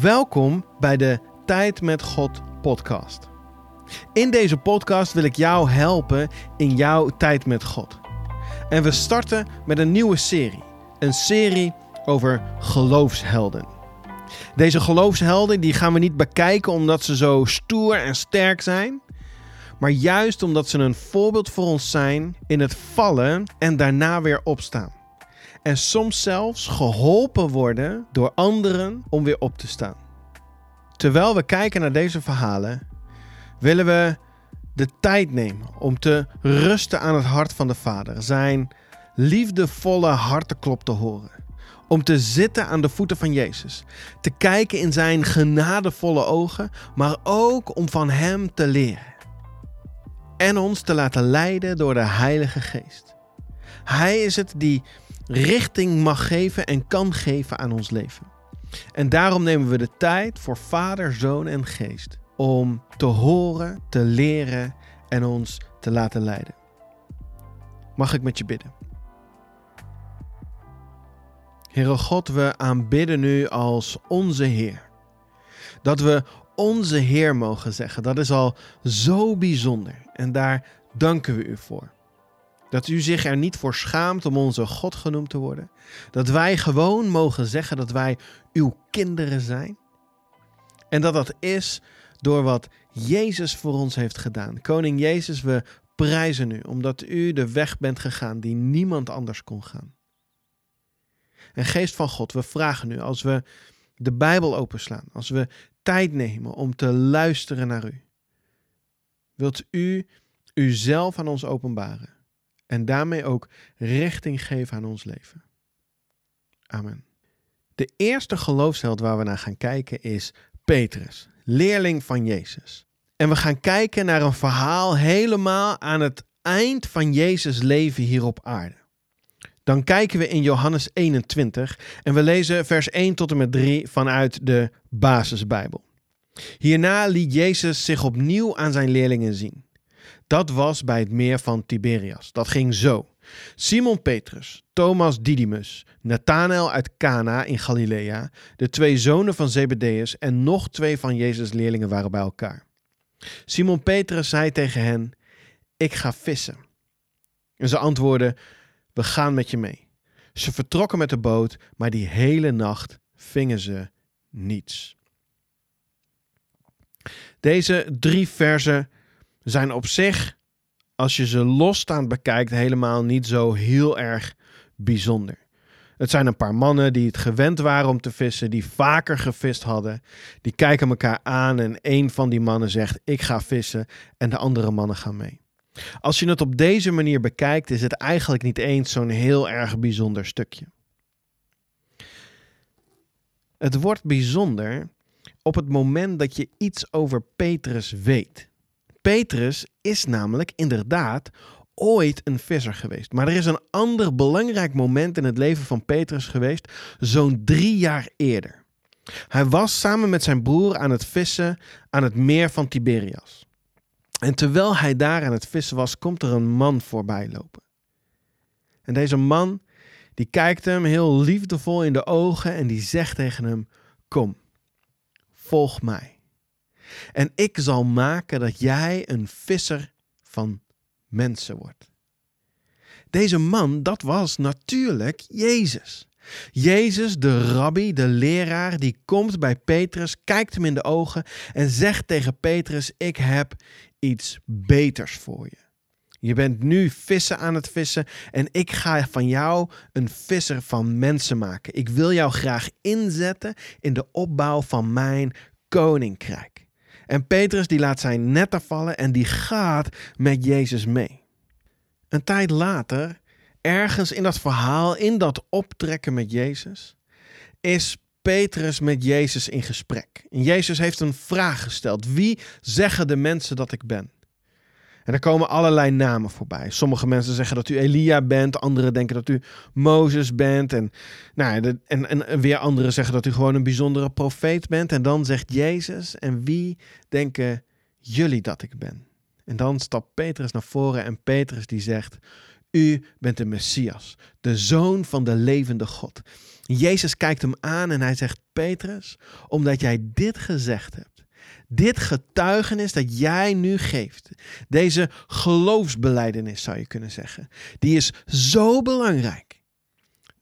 Welkom bij de Tijd met God podcast. In deze podcast wil ik jou helpen in jouw tijd met God. En we starten met een nieuwe serie. Een serie over geloofshelden. Deze geloofshelden die gaan we niet bekijken omdat ze zo stoer en sterk zijn, maar juist omdat ze een voorbeeld voor ons zijn in het vallen en daarna weer opstaan. En soms zelfs geholpen worden door anderen om weer op te staan. Terwijl we kijken naar deze verhalen, willen we de tijd nemen om te rusten aan het hart van de Vader. Zijn liefdevolle hartenklop te horen. Om te zitten aan de voeten van Jezus. Te kijken in zijn genadevolle ogen, maar ook om van Hem te leren. En ons te laten leiden door de Heilige Geest. Hij is het die richting mag geven en kan geven aan ons leven. En daarom nemen we de tijd voor Vader, Zoon en Geest om te horen, te leren en ons te laten leiden. Mag ik met je bidden? Heere God, we aanbidden u als onze Heer. Dat we onze Heer mogen zeggen, dat is al zo bijzonder. En daar danken we u voor. Dat u zich er niet voor schaamt om onze God genoemd te worden. Dat wij gewoon mogen zeggen dat wij uw kinderen zijn. En dat dat is door wat Jezus voor ons heeft gedaan. Koning Jezus, we prijzen u omdat u de weg bent gegaan die niemand anders kon gaan. En Geest van God, we vragen u als we de Bijbel openslaan, als we tijd nemen om te luisteren naar u. Wilt u uzelf aan ons openbaren en daarmee ook richting geven aan ons leven? Amen. De eerste geloofsheld waar we naar gaan kijken is Petrus, leerling van Jezus. En we gaan kijken naar een verhaal helemaal aan het eind van Jezus' leven hier op aarde. Dan kijken we in Johannes 21 en we lezen vers 1 tot en met 3 vanuit de Basisbijbel. Hierna liet Jezus zich opnieuw aan zijn leerlingen zien. Dat was bij het meer van Tiberias. Dat ging zo. Simon Petrus, Thomas Didymus, Nathanael uit Cana in Galilea, de twee zonen van Zebedeus en nog twee van Jezus' leerlingen waren bij elkaar. Simon Petrus zei tegen hen: Ik ga vissen. En ze antwoordden: We gaan met je mee. Ze vertrokken met de boot, maar die hele nacht vingen ze niets. Deze drie versen zijn op zich als je ze losstaand bekijkt, helemaal niet zo heel erg bijzonder. Het zijn een paar mannen die het gewend waren om te vissen, die vaker gevist hadden. Die kijken elkaar aan en een van die mannen zegt: Ik ga vissen, en de andere mannen gaan mee. Als je het op deze manier bekijkt, is het eigenlijk niet eens zo'n heel erg bijzonder stukje. Het wordt bijzonder op het moment dat je iets over Petrus weet. Petrus is namelijk inderdaad ooit een visser geweest. Maar er is een ander belangrijk moment in het leven van Petrus geweest, zo'n drie jaar eerder. Hij was samen met zijn broer aan het vissen aan het meer van Tiberias. En terwijl hij daar aan het vissen was, komt er een man voorbij lopen. En deze man, die kijkt hem heel liefdevol in de ogen en die zegt tegen hem: Kom, volg mij. En ik zal maken dat jij een visser van mensen wordt. Deze man, dat was natuurlijk Jezus. Jezus, de rabbi, de leraar, die komt bij Petrus, kijkt hem in de ogen en zegt tegen Petrus: Ik heb iets beters voor je. Je bent nu vissen aan het vissen en ik ga van jou een visser van mensen maken. Ik wil jou graag inzetten in de opbouw van mijn koninkrijk. En Petrus die laat zijn netten vallen en die gaat met Jezus mee. Een tijd later, ergens in dat verhaal, in dat optrekken met Jezus, is Petrus met Jezus in gesprek. En Jezus heeft een vraag gesteld. Wie zeggen de mensen dat ik ben? En er komen allerlei namen voorbij. Sommige mensen zeggen dat u Elia bent, anderen denken dat u Mozes bent. En, nou, en, en weer anderen zeggen dat u gewoon een bijzondere profeet bent. En dan zegt Jezus, en wie denken jullie dat ik ben? En dan stapt Petrus naar voren en Petrus die zegt, u bent de Messias, de zoon van de levende God. Jezus kijkt hem aan en hij zegt: Petrus, omdat jij dit gezegd hebt, dit getuigenis dat jij nu geeft, deze geloofsbeleidenis zou je kunnen zeggen, die is zo belangrijk.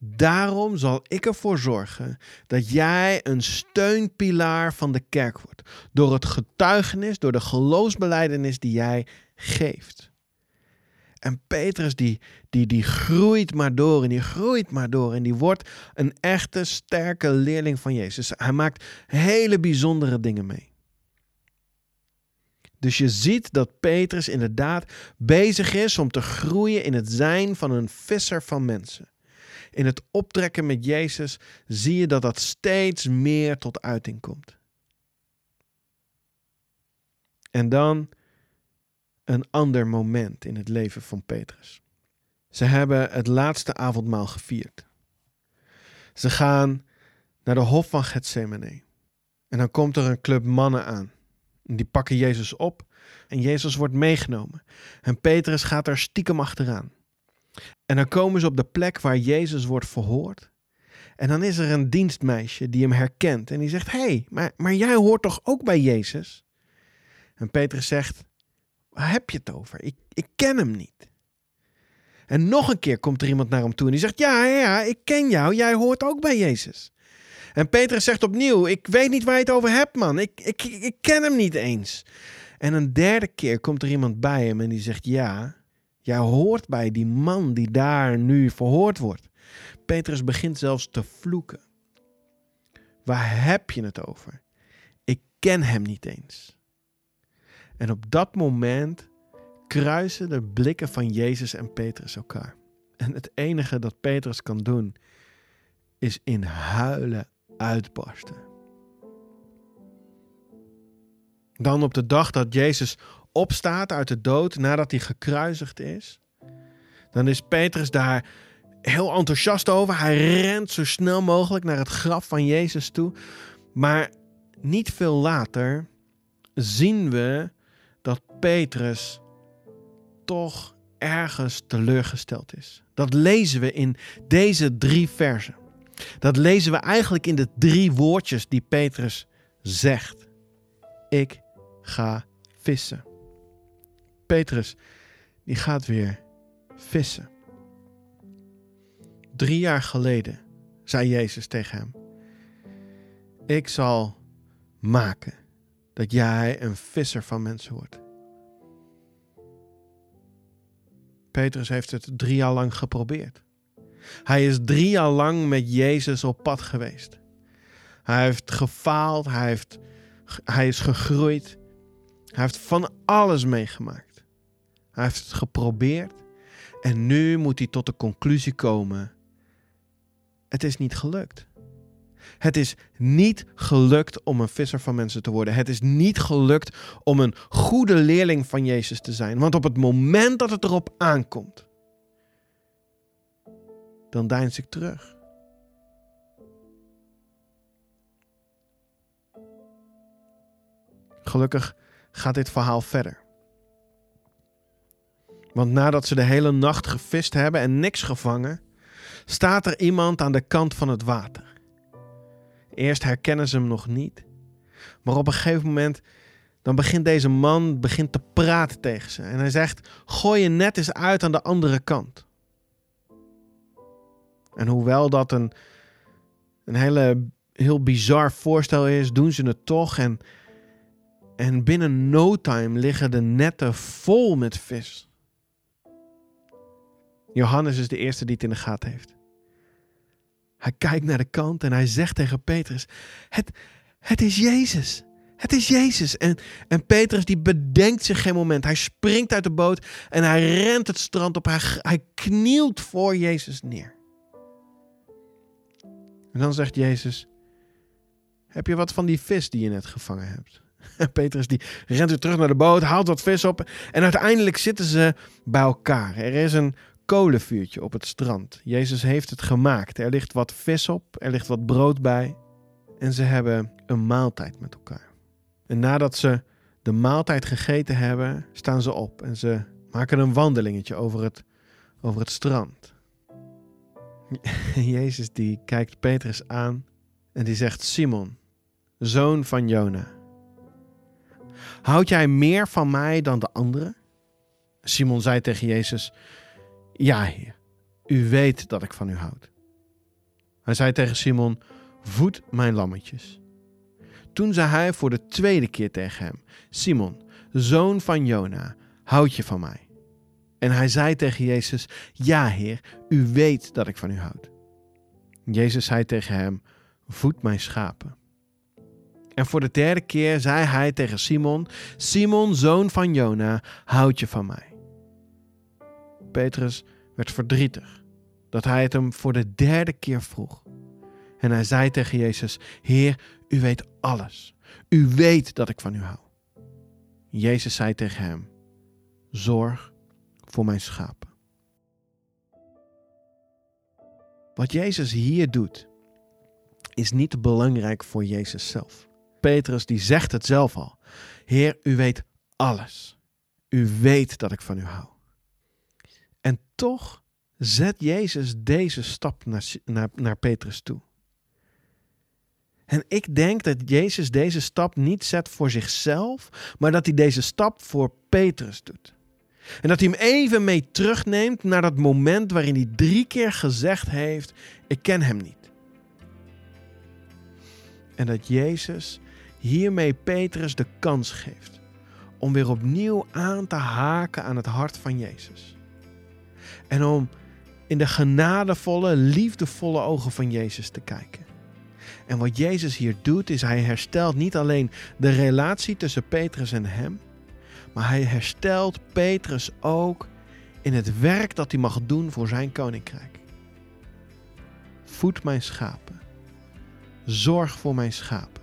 Daarom zal ik ervoor zorgen dat jij een steunpilaar van de kerk wordt. Door het getuigenis, door de geloofsbeleidenis die jij geeft. En Petrus die, die, die groeit maar door en die groeit maar door. En die wordt een echte sterke leerling van Jezus. Hij maakt hele bijzondere dingen mee. Dus je ziet dat Petrus inderdaad bezig is om te groeien in het zijn van een visser van mensen. In het optrekken met Jezus zie je dat dat steeds meer tot uiting komt. En dan een ander moment in het leven van Petrus. Ze hebben het laatste avondmaal gevierd. Ze gaan naar de hof van Gethsemane. En dan komt er een club mannen aan. Die pakken Jezus op en Jezus wordt meegenomen. En Petrus gaat er stiekem achteraan. En dan komen ze op de plek waar Jezus wordt verhoord. En dan is er een dienstmeisje die hem herkent en die zegt: Hé, hey, maar, maar jij hoort toch ook bij Jezus? En Petrus zegt: Waar heb je het over? Ik, ik ken hem niet. En nog een keer komt er iemand naar hem toe en die zegt: Ja, ja, ik ken jou. Jij hoort ook bij Jezus. En Petrus zegt opnieuw: Ik weet niet waar je het over hebt, man. Ik, ik, ik ken hem niet eens. En een derde keer komt er iemand bij hem en die zegt: Ja, jij hoort bij die man die daar nu verhoord wordt. Petrus begint zelfs te vloeken. Waar heb je het over? Ik ken hem niet eens. En op dat moment kruisen de blikken van Jezus en Petrus elkaar. En het enige dat Petrus kan doen, is in huilen Dan op de dag dat Jezus opstaat uit de dood nadat hij gekruisigd is, dan is Petrus daar heel enthousiast over. Hij rent zo snel mogelijk naar het graf van Jezus toe. Maar niet veel later zien we dat Petrus toch ergens teleurgesteld is. Dat lezen we in deze drie versen. Dat lezen we eigenlijk in de drie woordjes die Petrus zegt. Ik ga vissen. Petrus, die gaat weer vissen. Drie jaar geleden zei Jezus tegen hem: Ik zal maken dat jij een visser van mensen wordt. Petrus heeft het drie jaar lang geprobeerd. Hij is drie jaar lang met Jezus op pad geweest. Hij heeft gefaald, hij, heeft, hij is gegroeid. Hij heeft van alles meegemaakt. Hij heeft het geprobeerd en nu moet hij tot de conclusie komen: het is niet gelukt. Het is niet gelukt om een visser van mensen te worden. Het is niet gelukt om een goede leerling van Jezus te zijn. Want op het moment dat het erop aankomt, dan deins ik terug. Gelukkig gaat dit verhaal verder. Want nadat ze de hele nacht gevist hebben en niks gevangen, staat er iemand aan de kant van het water. Eerst herkennen ze hem nog niet. Maar op een gegeven moment dan begint deze man begint te praten tegen ze. En hij zegt: Gooi je net eens uit aan de andere kant. En hoewel dat een, een hele, heel bizar voorstel is, doen ze het toch. En, en binnen no time liggen de netten vol met vis. Johannes is de eerste die het in de gaten heeft. Hij kijkt naar de kant en hij zegt tegen Petrus: Het, het is Jezus. Het is Jezus. En, en Petrus die bedenkt zich geen moment. Hij springt uit de boot en hij rent het strand op. Hij, hij knielt voor Jezus neer. En dan zegt Jezus: Heb je wat van die vis die je net gevangen hebt? Petrus die rent weer terug naar de boot, haalt wat vis op. En uiteindelijk zitten ze bij elkaar. Er is een kolenvuurtje op het strand. Jezus heeft het gemaakt. Er ligt wat vis op, er ligt wat brood bij. En ze hebben een maaltijd met elkaar. En nadat ze de maaltijd gegeten hebben, staan ze op en ze maken een wandelingetje over het, over het strand. Jezus die kijkt Petrus aan en die zegt: Simon, zoon van Jona, houd jij meer van mij dan de anderen? Simon zei tegen Jezus: Ja, Heer, u weet dat ik van u houd. Hij zei tegen Simon: Voed mijn lammetjes. Toen zei hij voor de tweede keer tegen hem: Simon, zoon van Jona, houd je van mij? En hij zei tegen Jezus: Ja, Heer, u weet dat ik van u houd. Jezus zei tegen hem: Voed mijn schapen. En voor de derde keer zei hij tegen Simon: Simon, zoon van Jona, houd je van mij? Petrus werd verdrietig dat hij het hem voor de derde keer vroeg. En hij zei tegen Jezus: Heer, u weet alles. U weet dat ik van u hou. Jezus zei tegen hem: Zorg voor mijn schapen. Wat Jezus hier doet, is niet belangrijk voor Jezus zelf. Petrus die zegt het zelf al. Heer, u weet alles. U weet dat ik van u hou. En toch zet Jezus deze stap naar, naar, naar Petrus toe. En ik denk dat Jezus deze stap niet zet voor zichzelf, maar dat hij deze stap voor Petrus doet. En dat hij hem even mee terugneemt naar dat moment waarin hij drie keer gezegd heeft: Ik ken hem niet. En dat Jezus hiermee Petrus de kans geeft om weer opnieuw aan te haken aan het hart van Jezus. En om in de genadevolle, liefdevolle ogen van Jezus te kijken. En wat Jezus hier doet, is hij herstelt niet alleen de relatie tussen Petrus en hem, maar hij herstelt Petrus ook in het werk dat hij mag doen voor zijn koninkrijk. Voed mijn schapen. Zorg voor mijn schapen.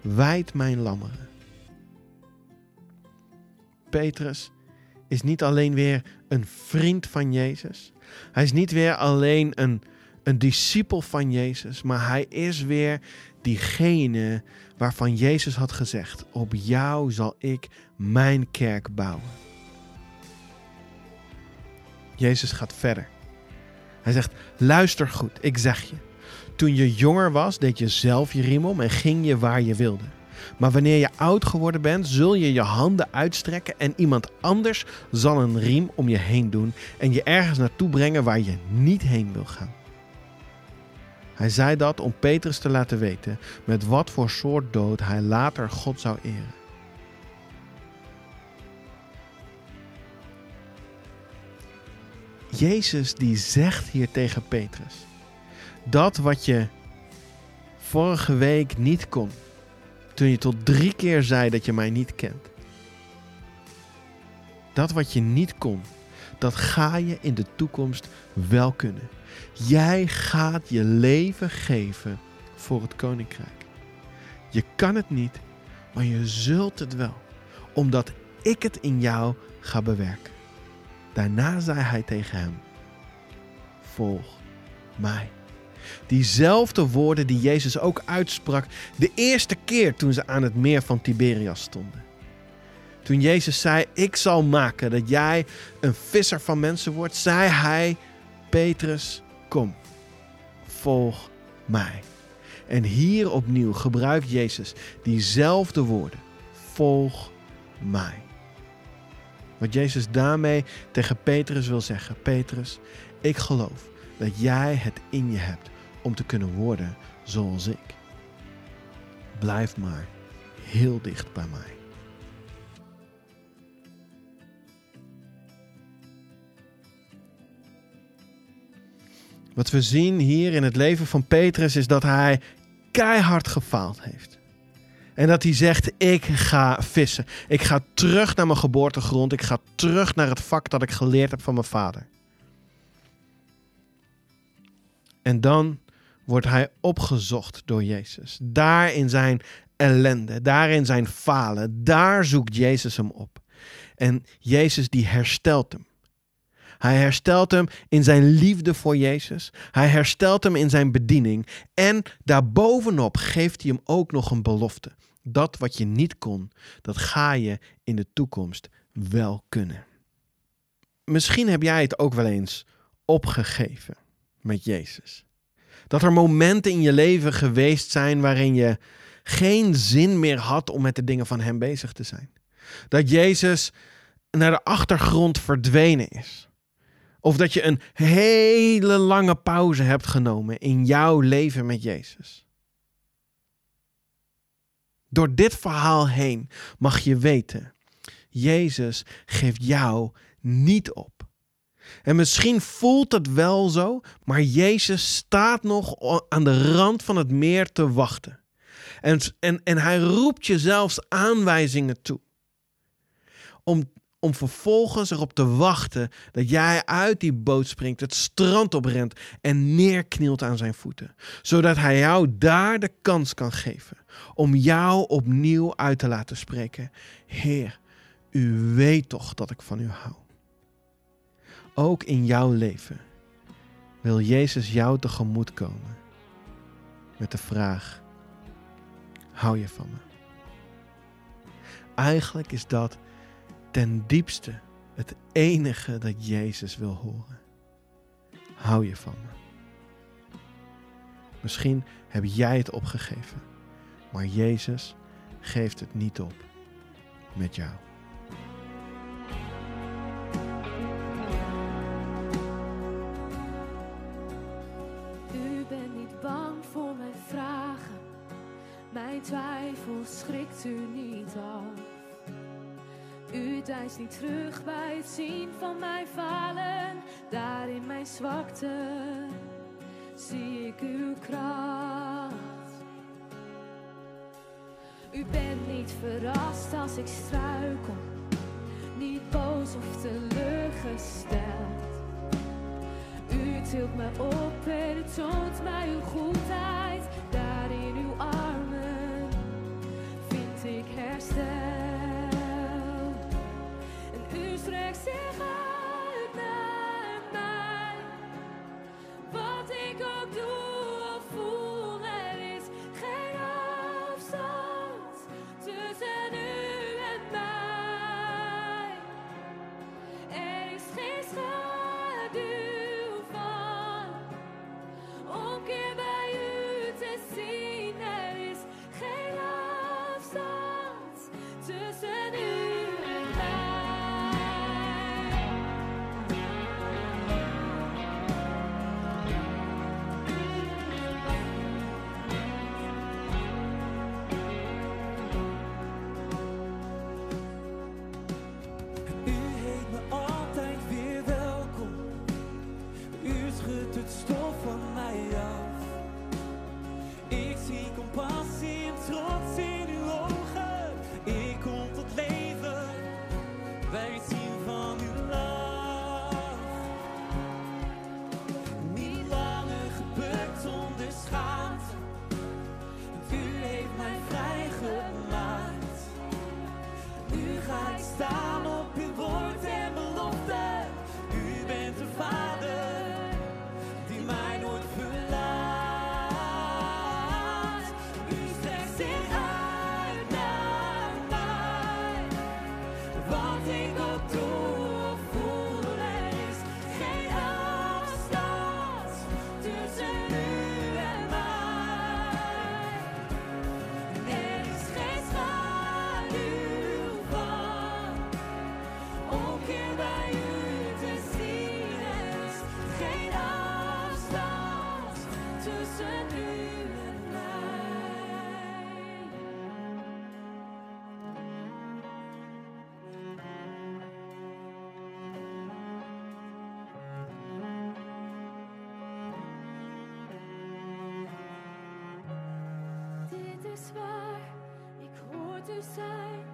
Wijd mijn lammeren. Petrus is niet alleen weer een vriend van Jezus. Hij is niet weer alleen een, een discipel van Jezus, maar hij is weer diegene waarvan Jezus had gezegd: Op jou zal ik mijn kerk bouwen. Jezus gaat verder. Hij zegt: Luister goed, ik zeg je. Toen je jonger was, deed je zelf je riem om en ging je waar je wilde. Maar wanneer je oud geworden bent, zul je je handen uitstrekken en iemand anders zal een riem om je heen doen en je ergens naartoe brengen waar je niet heen wil gaan. Hij zei dat om Petrus te laten weten met wat voor soort dood hij later God zou eren. Jezus die zegt hier tegen Petrus dat wat je vorige week niet kon, toen je tot drie keer zei dat je mij niet kent. Dat wat je niet kon, dat ga je in de toekomst wel kunnen. Jij gaat je leven geven voor het koninkrijk. Je kan het niet, maar je zult het wel, omdat ik het in jou ga bewerken. Daarna zei hij tegen hem: Volg mij. Diezelfde woorden die Jezus ook uitsprak de eerste keer toen ze aan het meer van Tiberias stonden. Toen Jezus zei: Ik zal maken dat jij een visser van mensen wordt, zei hij: Petrus, kom, volg mij. En hier opnieuw gebruikt Jezus diezelfde woorden: volg mij. Wat Jezus daarmee tegen Petrus wil zeggen: Petrus, ik geloof dat jij het in je hebt om te kunnen worden zoals ik. Blijf maar heel dicht bij mij. Wat we zien hier in het leven van Petrus is dat hij keihard gefaald heeft. En dat hij zegt: Ik ga vissen. Ik ga terug naar mijn geboortegrond. Ik ga terug naar het vak dat ik geleerd heb van mijn vader. En dan wordt hij opgezocht door Jezus. Daar in zijn ellende, daar in zijn falen, daar zoekt Jezus hem op. En Jezus die herstelt hem. Hij herstelt hem in zijn liefde voor Jezus. Hij herstelt hem in zijn bediening. En daarbovenop geeft hij hem ook nog een belofte. Dat wat je niet kon, dat ga je in de toekomst wel kunnen. Misschien heb jij het ook wel eens opgegeven. met Jezus. Dat er momenten in je leven geweest zijn waarin je geen zin meer had om met de dingen van Hem bezig te zijn. Dat Jezus naar de achtergrond verdwenen is. Of dat je een hele lange pauze hebt genomen in jouw leven met Jezus. Door dit verhaal heen mag je weten, Jezus geeft jou niet op. En misschien voelt het wel zo, maar Jezus staat nog aan de rand van het meer te wachten. En, en, en hij roept je zelfs aanwijzingen toe. Om, om vervolgens erop te wachten dat jij uit die boot springt, het strand oprent en neerknielt aan zijn voeten. Zodat hij jou daar de kans kan geven om jou opnieuw uit te laten spreken. Heer, u weet toch dat ik van u hou. Ook in jouw leven wil Jezus jou tegemoet komen met de vraag: hou je van me? Eigenlijk is dat ten diepste het enige dat Jezus wil horen. Hou je van me? Misschien heb jij het opgegeven, maar Jezus geeft het niet op met jou. Deinst niet terug bij het zien van mijn falen, daar in mijn zwakte zie ik uw kracht. U bent niet verrast als ik struikel, niet boos of teleurgesteld. U tilt me op en toont mij uw goedheid. Daar in uw armen vind ik herstel. En Dit is waar ik hoor te zijn.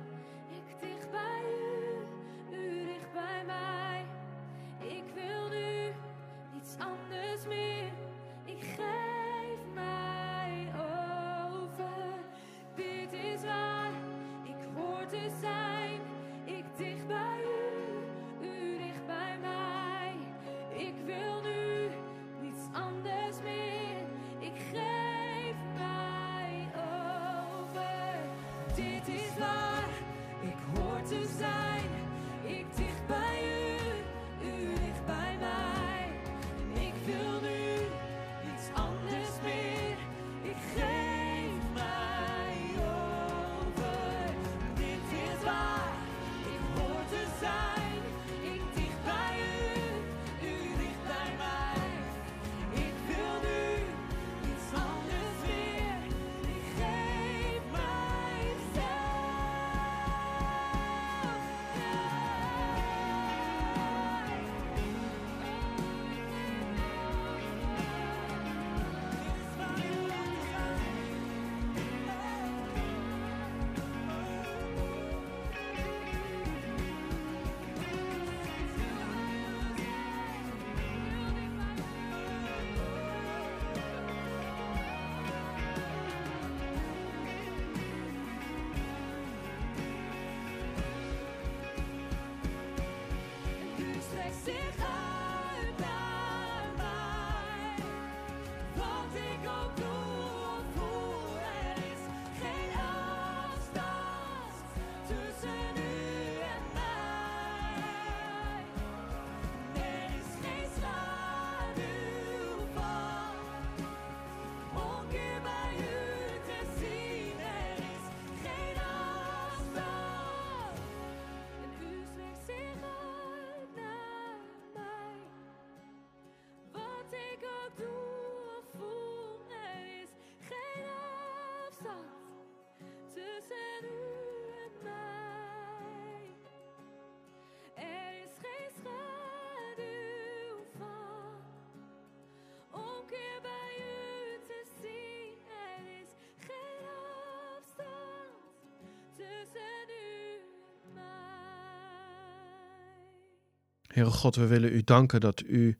Heere God, we willen u danken dat u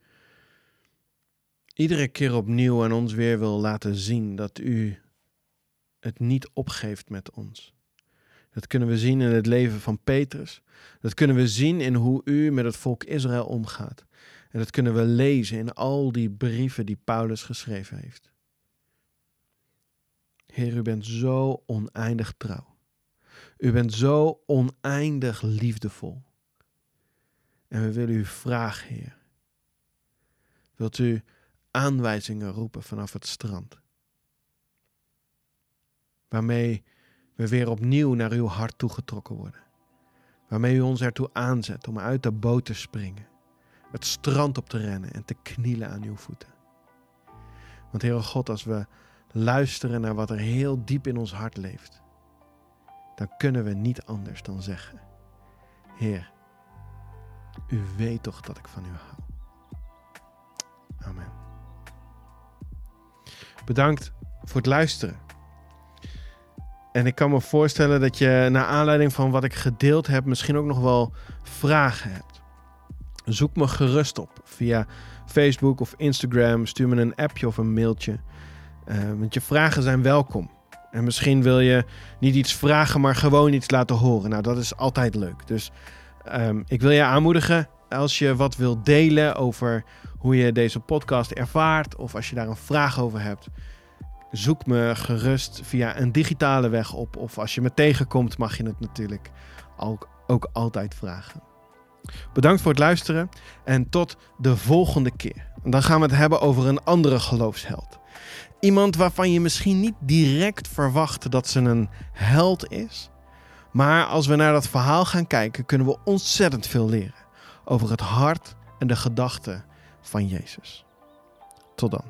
iedere keer opnieuw aan ons weer wil laten zien dat u het niet opgeeft met ons. Dat kunnen we zien in het leven van Petrus. Dat kunnen we zien in hoe u met het volk Israël omgaat. En dat kunnen we lezen in al die brieven die Paulus geschreven heeft. Heer, u bent zo oneindig trouw. U bent zo oneindig liefdevol. En we willen u vragen, Heer. Wilt u aanwijzingen roepen vanaf het strand? Waarmee we weer opnieuw naar uw hart toegetrokken worden. Waarmee u ons ertoe aanzet om uit de boot te springen, het strand op te rennen en te knielen aan uw voeten. Want Heere God, als we luisteren naar wat er heel diep in ons hart leeft, dan kunnen we niet anders dan zeggen: Heer, u weet toch dat ik van u hou. Amen. Bedankt voor het luisteren. En ik kan me voorstellen dat je naar aanleiding van wat ik gedeeld heb, misschien ook nog wel vragen hebt. Zoek me gerust op via Facebook of Instagram. Stuur me een appje of een mailtje. Uh, want je vragen zijn welkom. En misschien wil je niet iets vragen, maar gewoon iets laten horen. Nou, dat is altijd leuk. Dus um, ik wil je aanmoedigen als je wat wilt delen over hoe je deze podcast ervaart. Of als je daar een vraag over hebt zoek me gerust via een digitale weg op. Of als je me tegenkomt, mag je het natuurlijk ook altijd vragen. Bedankt voor het luisteren en tot de volgende keer. Dan gaan we het hebben over een andere geloofsheld. Iemand waarvan je misschien niet direct verwacht dat ze een held is. Maar als we naar dat verhaal gaan kijken, kunnen we ontzettend veel leren over het hart en de gedachten van Jezus. Tot dan.